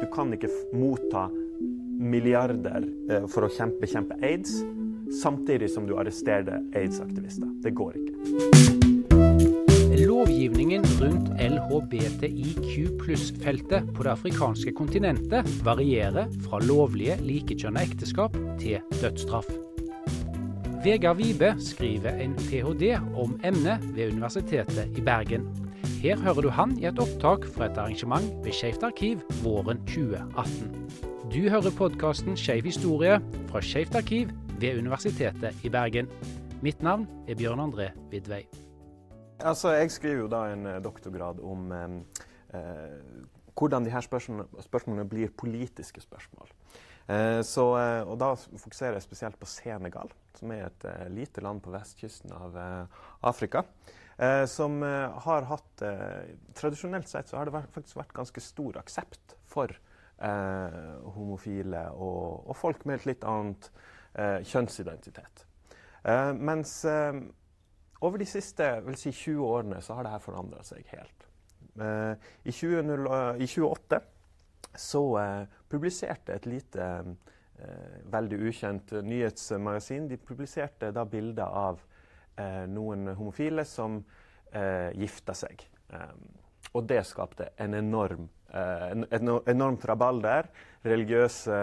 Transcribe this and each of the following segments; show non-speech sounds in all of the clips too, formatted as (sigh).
Du kan ikke motta milliarder eh, for å kjempe, kjempe aids samtidig som du arresterer aids-aktivister. Det går ikke. Lovgivningen rundt LHBTIQ pluss-feltet på det afrikanske kontinentet varierer fra lovlige likekjønna ekteskap til dødsstraff. Vegard Vibe skriver en ph.d. om emnet ved Universitetet i Bergen. Her hører du han i et opptak fra et arrangement ved Skeivt arkiv våren 2018. Du hører podkasten Skeiv historie fra Skeivt arkiv ved Universitetet i Bergen. Mitt navn er Bjørn André Vidvei. Altså, jeg skriver jo da en eh, doktorgrad om eh, eh, hvordan de her spørsmålene, blir politiske spørsmål. Eh, så, eh, og da fokuserer jeg spesielt på Senegal, som er et eh, lite land på vestkysten av Afrika. Som har hatt Tradisjonelt sett så har det faktisk vært ganske stor aksept for homofile og, og, folk med et litt annet kjønnsidentitet. mens over de siste si 20 årene så har dette forandra seg helt. I, 20, uh, I 2008 så publiserte et lite, veldig ukjent nyhetsmagasin de publiserte da bilder av noen homofile som gifta seg. Um, og det skapte en enorm, en, en enormt rabalder. Religiøse,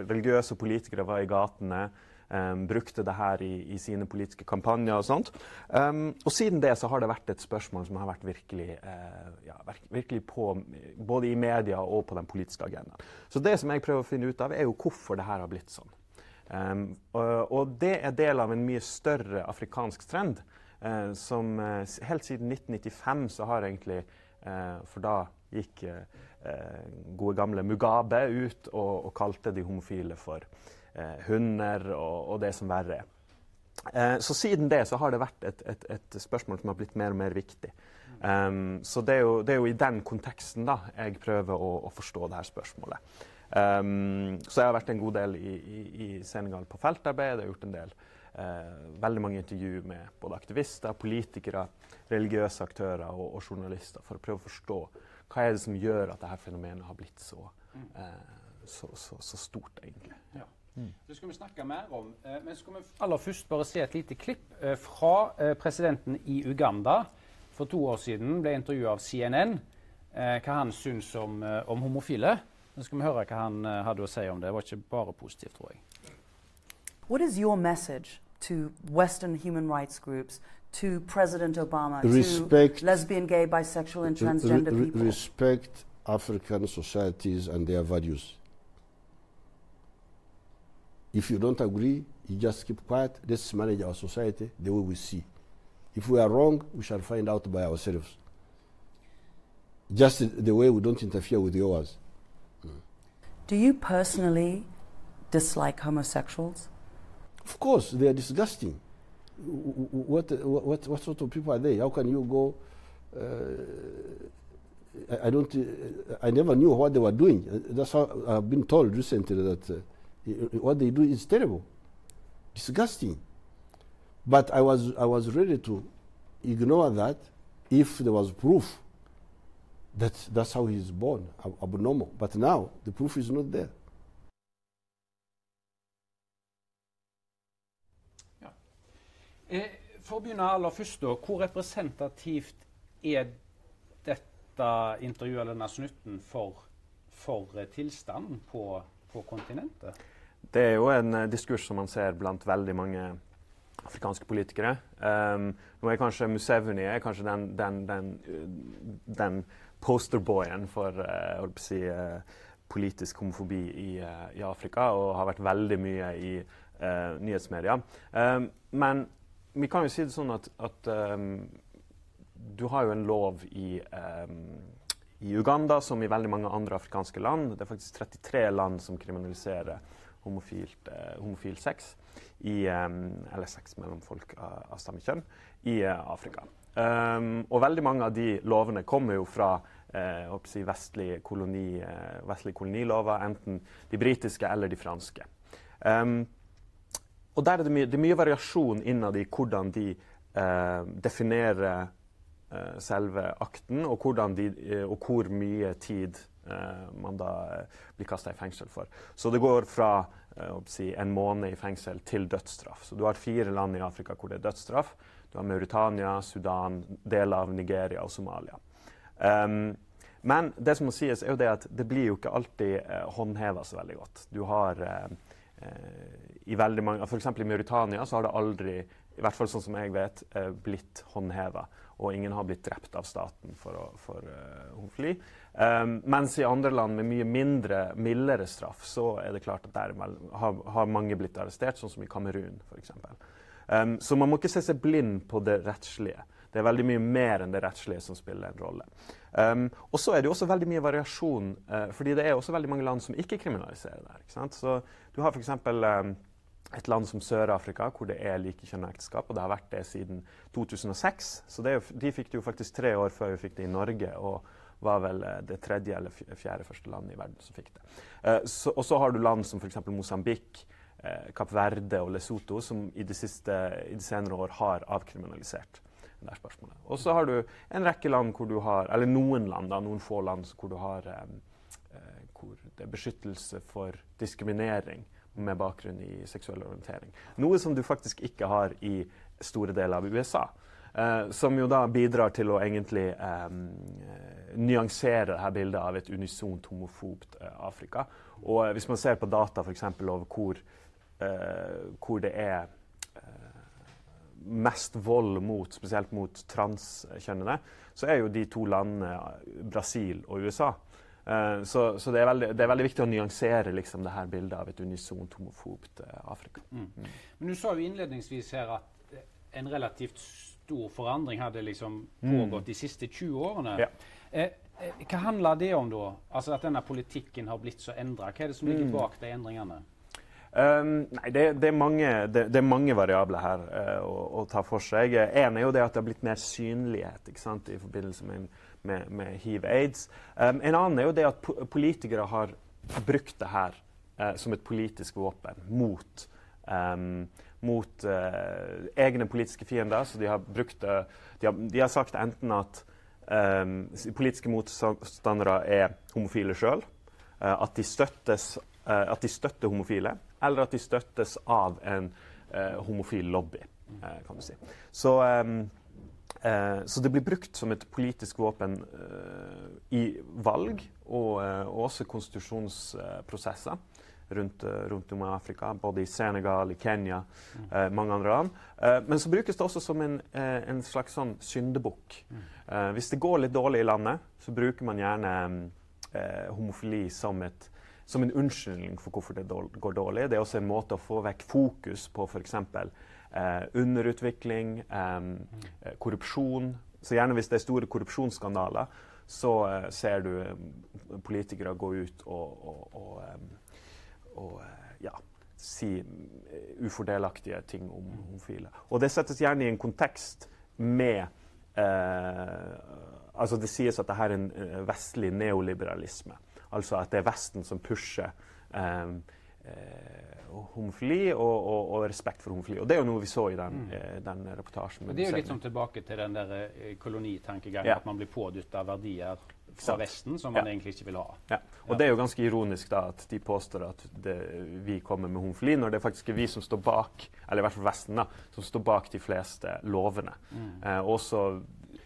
religiøse politikere var i gatene. Um, brukte det her i, i, sine politiske kampanjer og sånt. Um, og siden det så har det vært et spørsmål som har vært virkelig, uh, ja, virkelig på både i media og på den politiske agendaen. Så det som jeg prøver å finne ut av, er jo hvorfor det her har blitt sånn. Um, og, og, det er del av en mye større afrikansk trend. Uh, som uh, helt siden 1995 så har egentlig For da gikk gode gamle Mugabe ut og, og kalte de homofile for hunder og, og, det som verre er. Så siden det så har det vært et, et, et spørsmål som har blitt mer og mer viktig. Um, så det er, jo, det er, jo, i den konteksten da jeg prøver å, å forstå det her spørsmålet. Um, så jeg har vært en god del i, i, i Senegal på feltarbeid. Jeg har gjort en del uh, veldig mange intervju med både aktivister, politikere, religiøse aktører og, og, journalister for å prøve å forstå hva er det som gjør at dette fenomenet har blitt så, uh, så, så, så stort, egentlig. Ja. Mm. Det skal vi snakke mer om. Eh, men skal vi aller først bare se et lite klipp eh, fra eh, presidenten i Uganda. For to år siden ble intervjua av CNN hva han syns om, om homofile. Så skal vi høre hva han hadde å si om det. Det var ikke bare positivt, tror jeg. What is your message to Western human rights groups, to President Obama, respect, to lesbian, gay, bisexual, and transgender people? Respect African societies and their values. If you don't agree, you just keep quiet. Let's manage our society the way we see. If we are wrong, we shall find out by ourselves. Just the way we don't interfere with yours. Do you personally dislike homosexuals? Of course, they are disgusting. What, what, what sort of people are they? How can you go? Uh, I, I, don't. I never knew what they were doing. That's how I've been told recently that uh, what they do is terrible, disgusting. But I was, I was ready to ignore that if there was proof that that's how he's born, abnormal. But now the proof is not there. Ja. Eh, for å begynne aller først, da, hvor representativt er dette intervjuet eller denne snutten for, for eh, tilstanden på, på kontinentet? Det er jo en uh, diskurs som man ser blant veldig mange afrikanske politikere. Um, nå er kanskje Museveni er kanskje den, den, den, den posterboyen for uh, si, uh, politisk homofobi i, i, Afrika, og har vært veldig mye i nyhetsmedia. Um, men vi kan jo si det sånn at, at um, du har jo en lov i, i Uganda som i veldig mange andre afrikanske land. Det er faktisk 33 land som kriminaliserer homofilt, eh, homofil sex, i, eller sex mellom folk av, av samme kjønn, i eh, Afrika. Um, og veldig mange av de lovene kommer jo fra eh, si vestlige, koloni, eh, vestlige, kolonilover, enten de britiske eller de franske. Um, og der er det, mye, det er mye variasjon innad i hvordan de eh, definerer eh, selve akten, og, de, og, hvor mye tid eh, man da eh, blir kasta i fengsel for. Så det går fra eh, si, en måned i fengsel til dødsstraff. Så du har fire land i Afrika hvor det er dødsstraff. Du har Mauritania, Sudan, deler av Nigeria og Somalia. Um, men det som må sies er jo det at det blir jo ikke alltid eh, håndheva så veldig godt. Du har eh, eh, i veldig mange, F.eks. i Mauritania så har det aldri, i hvert fall sånn som jeg vet, eh, blitt håndheva. Og ingen har blitt drept av staten for, å, for uh, fly. Um, mens i andre land med mye mindre, mildere straff, så er det klart at der har, har mange blitt arrestert, sånn som i Kamerun f.eks. Um, så man må ikke se seg blind på det rettslige. Det er veldig mye mer enn det rettslige som spiller en rolle. Um, og så er det jo også veldig mye variasjon, uh, fordi det er også veldig mange land som ikke kriminaliserer det. Ikke så du har f.eks. Um, et land som Sør-Afrika, hvor det er likekjønna ekteskap, og det har vært det siden 2006. Så jo, de fikk det jo faktisk tre år før vi fikk det i Norge. og var vel eh, det tredje eller fjerde første landet i verden som fikk det. Uh, så, og så har du land som f.eks. Mosambik, Kapp Verde og Lesotho, som i de, siste, i de senere år har avkriminalisert det spørsmålet. Og så har du en rekke land hvor du har, eller noen land, da, noen få land hvor du har eh, eh, hvor det er beskyttelse for diskriminering med bakgrunn i seksuell orientering. Noe som du faktisk ikke har i store deler av USA. Eh, som jo da bidrar til å egentlig eh, nyansere dette bildet av et unisont homofobt eh, Afrika. Og hvis man ser på data f.eks. over hvor, eh, hvor det er mest vold mot, spesielt mot transkjønnede, så er jo de to landene Brasil og USA. Så, så det, er veldig, det, er veldig, viktig å nyansere liksom, det her bildet av et unisont homofobt Afrika. Mm. Mm. Men Du sa jo innledningsvis her at en relativt stor forandring hadde liksom mm. pågått mm. de siste 20 årene. Ja. Eh, eh, hva handler det om da? Altså At denne politikken har blitt så endra? Hva er det som ligger mm. bak de endringene? Um, nei, det, det, er mange, det, det, er mange, variabler her uh, å, å, ta for seg. En er jo det at det har blitt mer synlighet sant, i forbindelse med, med, med hiv-aids. Um, en annen er jo det at po politikere har brukt det her uh, som et politisk våpen mot, um, mot uh, egne politiske fiender. Så de har, brukt, de har, de har sagt enten at politiske motstandere er homofile sjøl, at de at de støtter homofile, eller at de støttes av en eh, homofil lobby, eh, kan du si. Så, eh, så, det blir brukt som et politisk våpen eh, i valg og, eh, og også konstitusjonsprosesser. Rundt, eh, rundt, om i Afrika, både i Senegal, i Kenya, eh, mange andre land. Eh, men så brukes det også som en, eh, en slags sånn syndebukk. hvis det går litt dårlig i landet, så bruker man gjerne homofili som et som en unnskyldning for hvorfor det går dårlig. Det er også en måte å få vekk fokus på f.eks. Eh, underutvikling, eh, korrupsjon. Så gjerne hvis det er store korrupsjonsskandaler, så eh, ser du eh, politikere gå ut og, og, og, og eh, ja, si eh, ufordelaktige ting om homofile. Og det settes gjerne i en kontekst med Altså det sies at dette er en vestlig neoliberalisme. Altså at det er Vesten som pusher um, homofili og, og, og, respekt for homofili. Og Det er jo noe vi så i den, mm. Eh, den reportasjen. Men det er jo litt sånn tilbake til den der kolonitankegangen, ja. at man blir pådytta verdier fra Vesten som man ja. egentlig ikke vil ha. Ja. Og Det er jo ganske ironisk da at de påstår at det, vi kommer med homofili, når det faktisk er vi som står bak, eller i hvert fall Vesten, da, som står bak de fleste lovene. Mm. Eh, også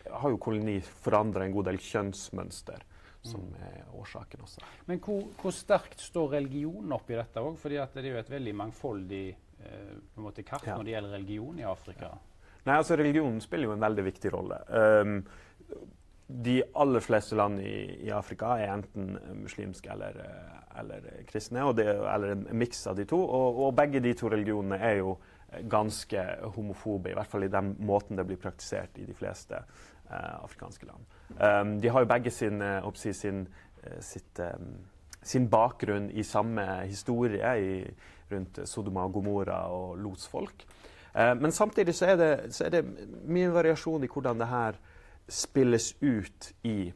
har jo koloni forandra en god del kjønnsmønster som er årsaken også. Men hvor, hvor sterkt står religionen oppi dette òg? For det er jo et veldig mangfoldig eh, måte, kart ja. når det gjelder religion i Afrika. Ja. Nei, altså Religionen spiller jo en veldig viktig rolle. Um, de aller fleste land i, i, Afrika er enten muslimske eller, eh, eller kristne, det, eller en miks av de to. Og, og, begge de to religionene er jo ganske homofobe, i hvert fall i den måten det blir praktisert i de fleste afrikanske land. Um, de har jo begge sin, uh, sin, uh, sitt, um, sin, bakgrunn i samme historie i, rundt Sodoma og Gomorra og losfolk. Uh, men samtidig så er, det, så er, det, mye variasjon i hvordan det her spilles ut i,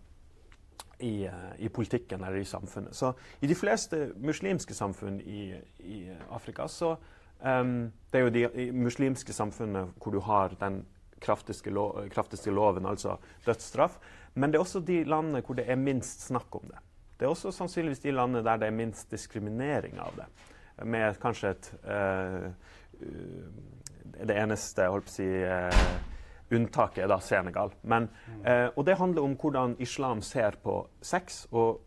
i, i, politikken eller i samfunnet. Så i de fleste muslimske samfunn i Afrika så um, Det er jo de muslimske samfunnene hvor du har den kraftigste, lo kraftigste loven, altså dødsstraff. Men det er også de landene hvor det er minst snakk om det. Det er også sannsynligvis de landene der det er minst diskriminering av det. Med kanskje et uh, Det eneste holdt på å si, uh, unntaket er da Senegal. Men, uh, og det handler om hvordan islam ser på sex. Og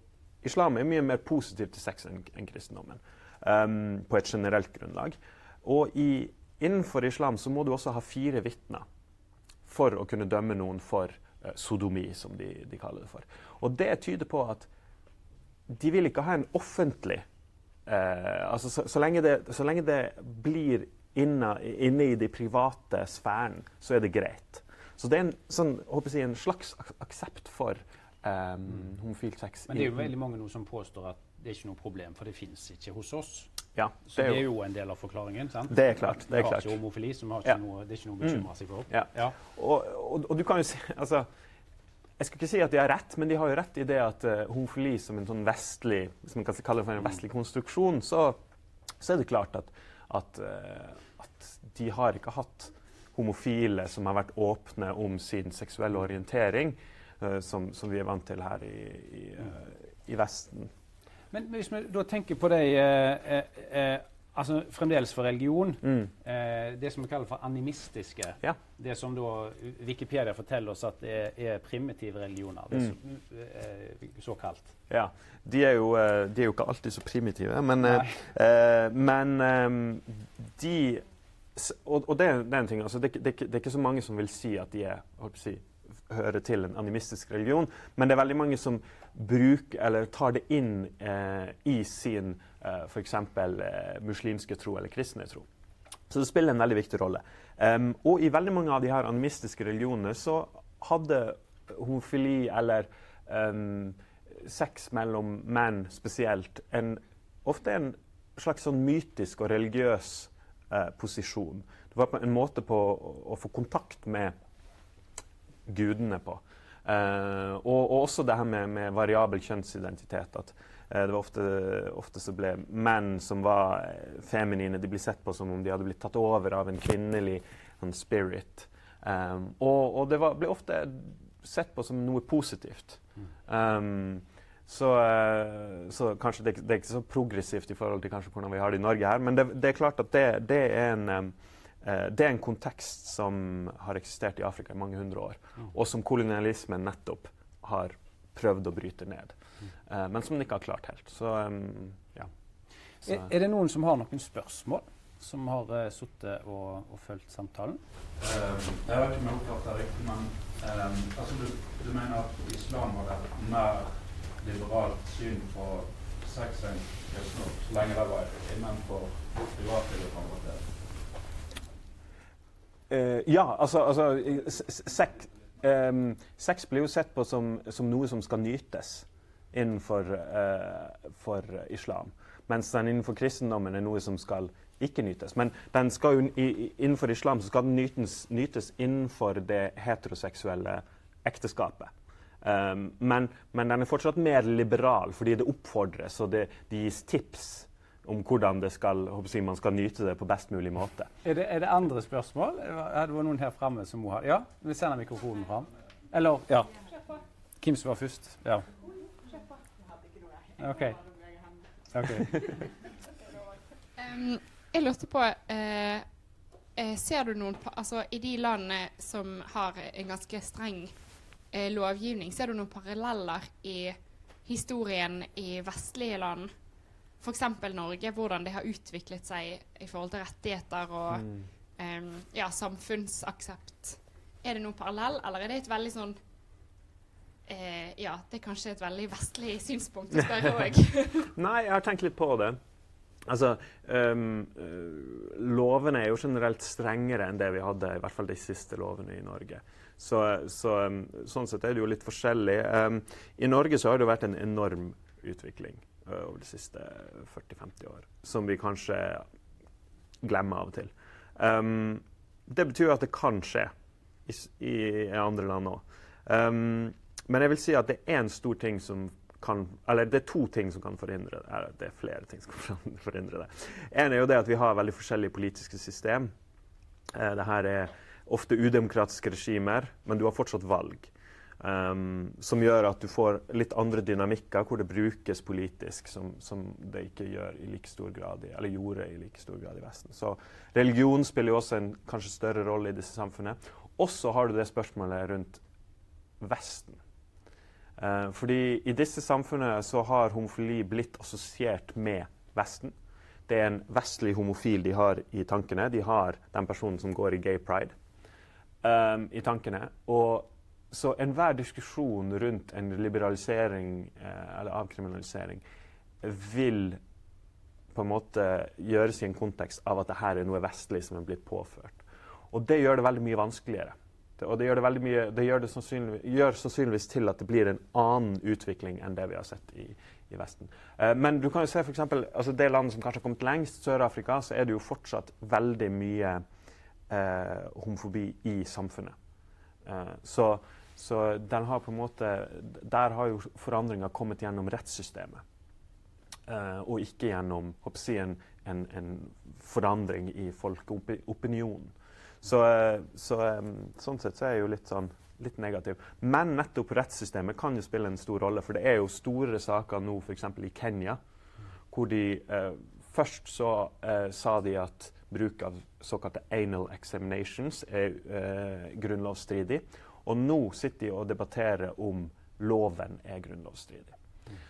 islam er mye mer positiv til sex enn en kristendommen. Um, på et generelt grunnlag. Og i, innenfor islam så må du også ha fire vitner for å kunne dømme noen for uh, sodomi, som de, de, kaller det for. Og det tyder på at de vil ikke ha en offentlig uh, altså så, så, lenge det, så, lenge det, blir inne, inne, i de private sfæren, så er det greit. Så det er en, sånn, jeg, en slags aksept for um, homofil sex. Men det er jo veldig mange nå som påstår at det er ikke noe problem, for det fins ikke hos oss. Ja, det så det er jo en del av forklaringen. sant? Det er klart. Det er, klart. Ikke homofili, som har ikke ja. noe, det er ikke noe å bekymre seg for. Ja. ja. Og, og, og, du kan jo si (laughs) altså, Jeg skal ikke si at de har rett, men de har jo rett i det at uh, homofili som en sånn vestlig hvis man kan kalle for en vestlig konstruksjon, så, så er det klart at, at, uh, at, de har ikke hatt homofile som har vært åpne om sin seksuelle orientering, uh, som, som, vi er vant til her i, i, i Vesten. Men hvis vi da tenker på de eh, eh, eh, altså Fremdeles for religion. Mm. Eh, det som vi kaller for animistiske. Ja. Det som da Wikipedia forteller oss at det er, er primitive religioner. Det er mm. så, eh, såkalt. Ja. De er, jo, eh, de er, jo, ikke alltid så primitive, men, men de Og, og det, det, er en ting, altså, det, det, det, er ikke så mange som vil si at de er holdt på å si, hører til en animistisk religion, men det er veldig mange som bruker, eller tar det inn eh, i sin eh, f.eks. Eh, muslimske tro eller kristne tro. Så det spiller en veldig viktig rolle. Um, og i veldig mange av de her animistiske religionene så hadde homofili eller um, sex mellom menn spesielt en, ofte en slags sånn mytisk og religiøs eh, posisjon. Det var en måte på å, å få kontakt med gudene på. Uh, og, og, også det her med, med variabel kjønnsidentitet. At uh, det var ofte, ofte så ble menn som var eh, feminine, de ble sett på som om de hadde blitt tatt over av en kvinnelig en spirit. Um, og, og, det var, ble ofte sett på som noe positivt. Um, så, uh, så, kanskje det, det, er ikke så progressivt i forhold til hvordan vi har det i Norge her, men det, det er klart at det, det er en um, Eh, det er en kontekst som har eksistert i Afrika i mange hundre år, og som kolonialismen nettopp har prøvd å bryte ned. Uh, men som den ikke har klart helt. Så, um, ja. Så. Er, er, det noen som har noen spørsmål, som har uh, sittet og, og, fulgt samtalen? Uh, jeg vet ikke om jeg oppfatter det riktig, men um, altså du, du, mener at islam har et mer liberalt syn på sex enn kristendom, så lenge det var innenfor privatlivet? Uh, ja, altså, altså sex, um, sex, blir jo sett på som, som, noe som skal nytes innenfor uh, islam. Mens den innenfor kristendommen er noe som skal ikke nytes. Men jo, i, innenfor islam skal den nytes, nytes, innenfor det heteroseksuelle ekteskapet. Um, men, men, den er fortsatt mer liberal fordi det oppfordres og det, det gis tips om hvordan skal, jeg, man skal nyte det på best mulig måte. Er det, er det andre spørsmål? Det var noen her framme som må ha Ja, vi sender mikrofonen fram. Eller Ja. Hvem som var først? Ja. OK. okay. um, jeg lurte på uh, Ser du noen altså, I de landene som har en ganske streng uh, lovgivning, ser du noen paralleller i historien i vestlige land? f.eks. Norge, hvordan det har utviklet seg i forhold til rettigheter og mm. um, ja, samfunnsaksept. Er det noe parallell, eller er det et veldig sånn eh, Ja, det er kanskje et veldig vestlig synspunkt å spørre (laughs) òg. Nei, jeg har tenkt litt på det. Altså, um, Lovene er jo generelt strengere enn det vi hadde, i hvert fall de siste lovene i Norge. Så, så um, sånn sett er det jo litt forskjellig. Um, I Norge så har det jo vært en enorm utvikling. Eh, over de siste 40-50 år, som vi kanskje glemmer av og til. Um, det betyr at det kan skje i, i andre land òg. Um, men jeg vil si at det er en stor ting som kan Eller det er to ting som kan forhindre det. Det er flere ting som kan (laughs) forhindre det. En er jo det at vi har veldig forskjellige politiske system. Uh, det her er ofte udemokratiske regimer, men du har fortsatt valg. Um, som gjør at du får litt andre dynamikker hvor det brukes politisk, som, som det ikke gjør i like stor grad i, eller gjorde i like stor grad i Vesten. Så religion spiller jo også en kanskje større rolle i disse samfunnene. Og så har du det spørsmålet rundt Vesten. Uh, fordi i disse samfunnene så har homofili blitt assosiert med Vesten. Det er en vestlig homofil de har i tankene. De har den personen som går i gay pride um, i tankene. Og så enhver diskusjon rundt en liberalisering eh, eller avkriminalisering vil på en måte gjøres i en kontekst av at dette er noe vestlig som er blitt påført. Og det gjør det veldig mye vanskeligere. Det, og det gjør det, mye, det gjør, det sannsynligvis, gjør sannsynligvis til at det blir en annen utvikling enn det vi har sett i, i Vesten. Eh, men du kan jo se for eksempel, altså det landet som kanskje har kommet lengst, Sør-Afrika, så er det jo fortsatt veldig mye eh, homofobi i samfunnet. Eh, så så den har på en måte, der har jo forandringa kommet gjennom rettssystemet. Uh, og ikke gjennom jeg, en, en, en, forandring i folkeopinionen. Så, uh, så um, sånn sett så er jeg jo litt, sånn, litt negativ. Men nettopp rettssystemet kan jo spille en stor rolle. For det er jo store saker nå f.eks. i Kenya, hvor de uh, Først så sa de at bruk av såkalte anal examinations er grunnlovsstridig. Og nå sitter de og debatterer om loven er grunnlovsstridig.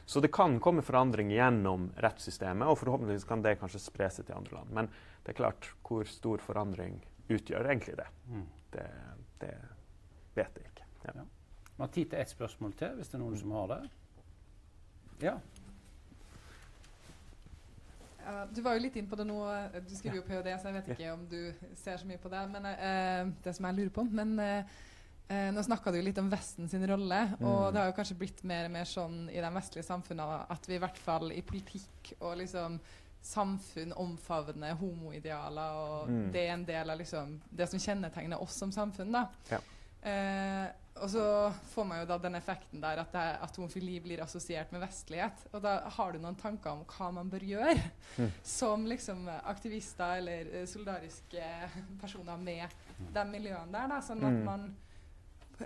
Så det kan komme forandring gjennom rettssystemet, og forhåpentligvis kan det kanskje spre seg til andre land. Men det er klart, hvor stor forandring utgjør egentlig det? Mm. Det, det vet jeg ikke. Ja. Ja. Vi har tid til ett spørsmål til, hvis det er noen som har det. Ja. Uh, du var jo litt inn på det nå. Du skriver jo ph.d., så jeg vet ikke om du ser så mye på det. Men uh, det som jeg lurer på. Men uh, Eh, nå snakka du litt om Vesten sin rolle, mm. og det har jo kanskje blitt mer og mer sånn i de vestlige samfunnene at vi i hvert fall i politikk og liksom samfunn omfavner homoidealer, og mm. det er en del av liksom det som kjennetegner oss som samfunn. da. Ja. Eh, og så får man jo da den effekten der at, det, at, homofili blir assosiert med vestlighet. Og da har du noen tanker om hva man bør gjøre mm. som liksom aktivister eller eh, solidariske personer med de miljøene der, da, sånn at mm. man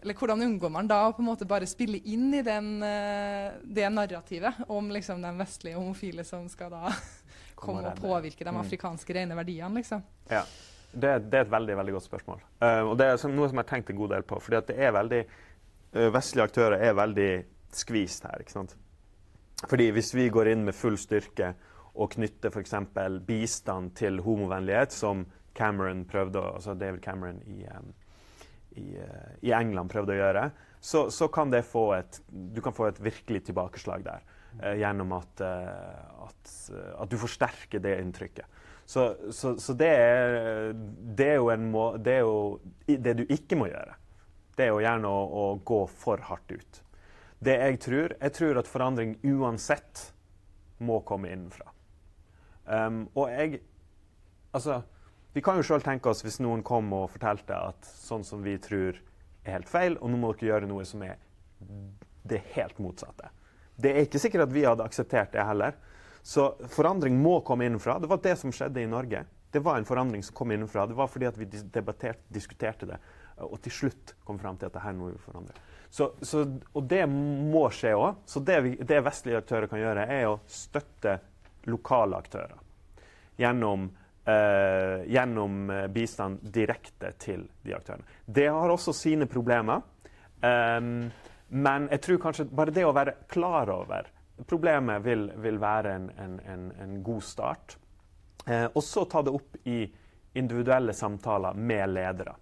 eller hvordan unngår man da å på en måte bare spille inn i den, uh, det narrativet om liksom den vestlige homofile som skal da (laughs) komme og påvirke de mm. afrikanske rene verdiene, liksom? Ja. Det, det, er et veldig veldig godt spørsmål. Uh, og det er noe som jeg har tenkt en god del på. fordi at det er veldig, uh, Vestlige aktører er veldig skvist her. ikke sant? Fordi hvis vi går inn med full styrke og knytter f.eks. bistand til homovennlighet, som Cameron prøvde, altså David Cameron i um, i, eh, i England prøvde å gjøre, så, så, kan det få et Du kan få et virkelig tilbakeslag der. Eh, gjennom at, eh, at, at, du forsterker det inntrykket. Så, så, så det, er, det, er må, det, er, jo det du ikke må gjøre. Det er jo gjerne å, å gå for hardt ut. Det jeg tror Jeg tror at forandring uansett må komme innenfra. Um, og jeg Altså vi kan jo sjøl tenke oss hvis noen kom og fortalte at sånn som vi tror er helt feil, og nå må dere gjøre noe som er det helt motsatte. Det er ikke sikkert at vi hadde akseptert det heller. Så forandring må komme innenfra. Det var det som skjedde i Norge. Det var en forandring som kom innenfra. Det var fordi at vi diskuterte det, og til slutt kom fram til at det her må vi forandre. Så, så, og det må skje òg. Så det, vi, det vestlige aktører kan gjøre, er å støtte lokale aktører gjennom eh, gjennom eh, bistand direkte til de aktørene. Det har også sine problemer. Um, men jeg tror kanskje bare det å være klar over problemet vil, vil være en, en, en, en, god start. Eh, og så ta det opp i individuelle samtaler med ledere.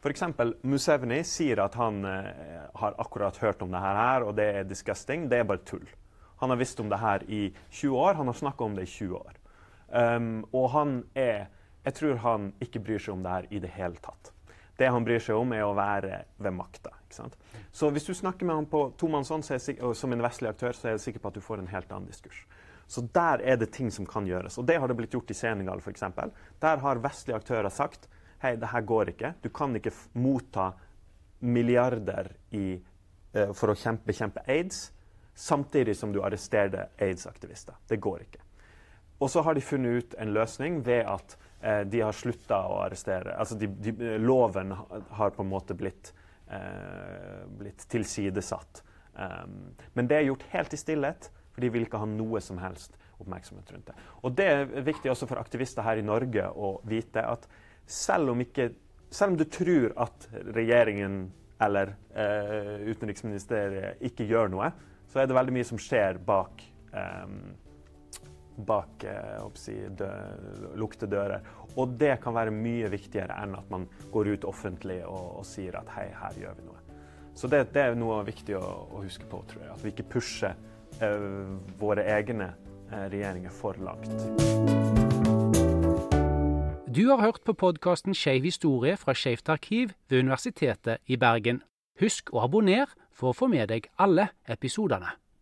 F.eks. Musevni sier at han eh, har akkurat hørt om det her, og det er disgusting. Det er bare tull. Han har visst om det her i 20 år. Han har snakka om det i 20 år. Um, og han er Jeg tror han ikke bryr seg om det her i det hele tatt. Det han bryr seg om, er å være ved makta. Så hvis du snakker med han på tomannshånd som en vestlig aktør, så er jeg sikker på at du får en helt annen diskurs. Så der er det ting som kan gjøres. Og det har det blitt gjort i Senegal f.eks. Der har vestlige aktører sagt hei, det her går ikke. Du kan ikke motta milliarder i, uh, for å bekjempe aids samtidig som du arresterer aids-aktivister. Det går ikke. Og så har de funnet ut en løsning ved at eh, de har slutta å arrestere. Altså de, de, loven har på en måte blitt eh, blitt tilsidesatt. Um, men det er gjort helt i stillhet, for de vil ikke ha noe som helst oppmerksomhet rundt det. Og Det er viktig også for aktivister her i Norge å vite at selv om, ikke, selv om du tror at regjeringen eller eh, utenriksministeriet ikke gjør noe, så er det veldig mye som skjer bak eh, bak eh, si, dø, luktedører. Og det kan være mye viktigere enn at man går ut offentlig og, og sier at hei, her gjør vi noe. Så det, det er noe viktig å, å, huske på, tror jeg. At vi ikke pusher uh, våre egne eh, regjeringer for langt. Du har hørt på podkasten Skeiv historie fra Skeivt arkiv ved Universitetet i Bergen. Husk å abonnere for å få med deg alle episodene.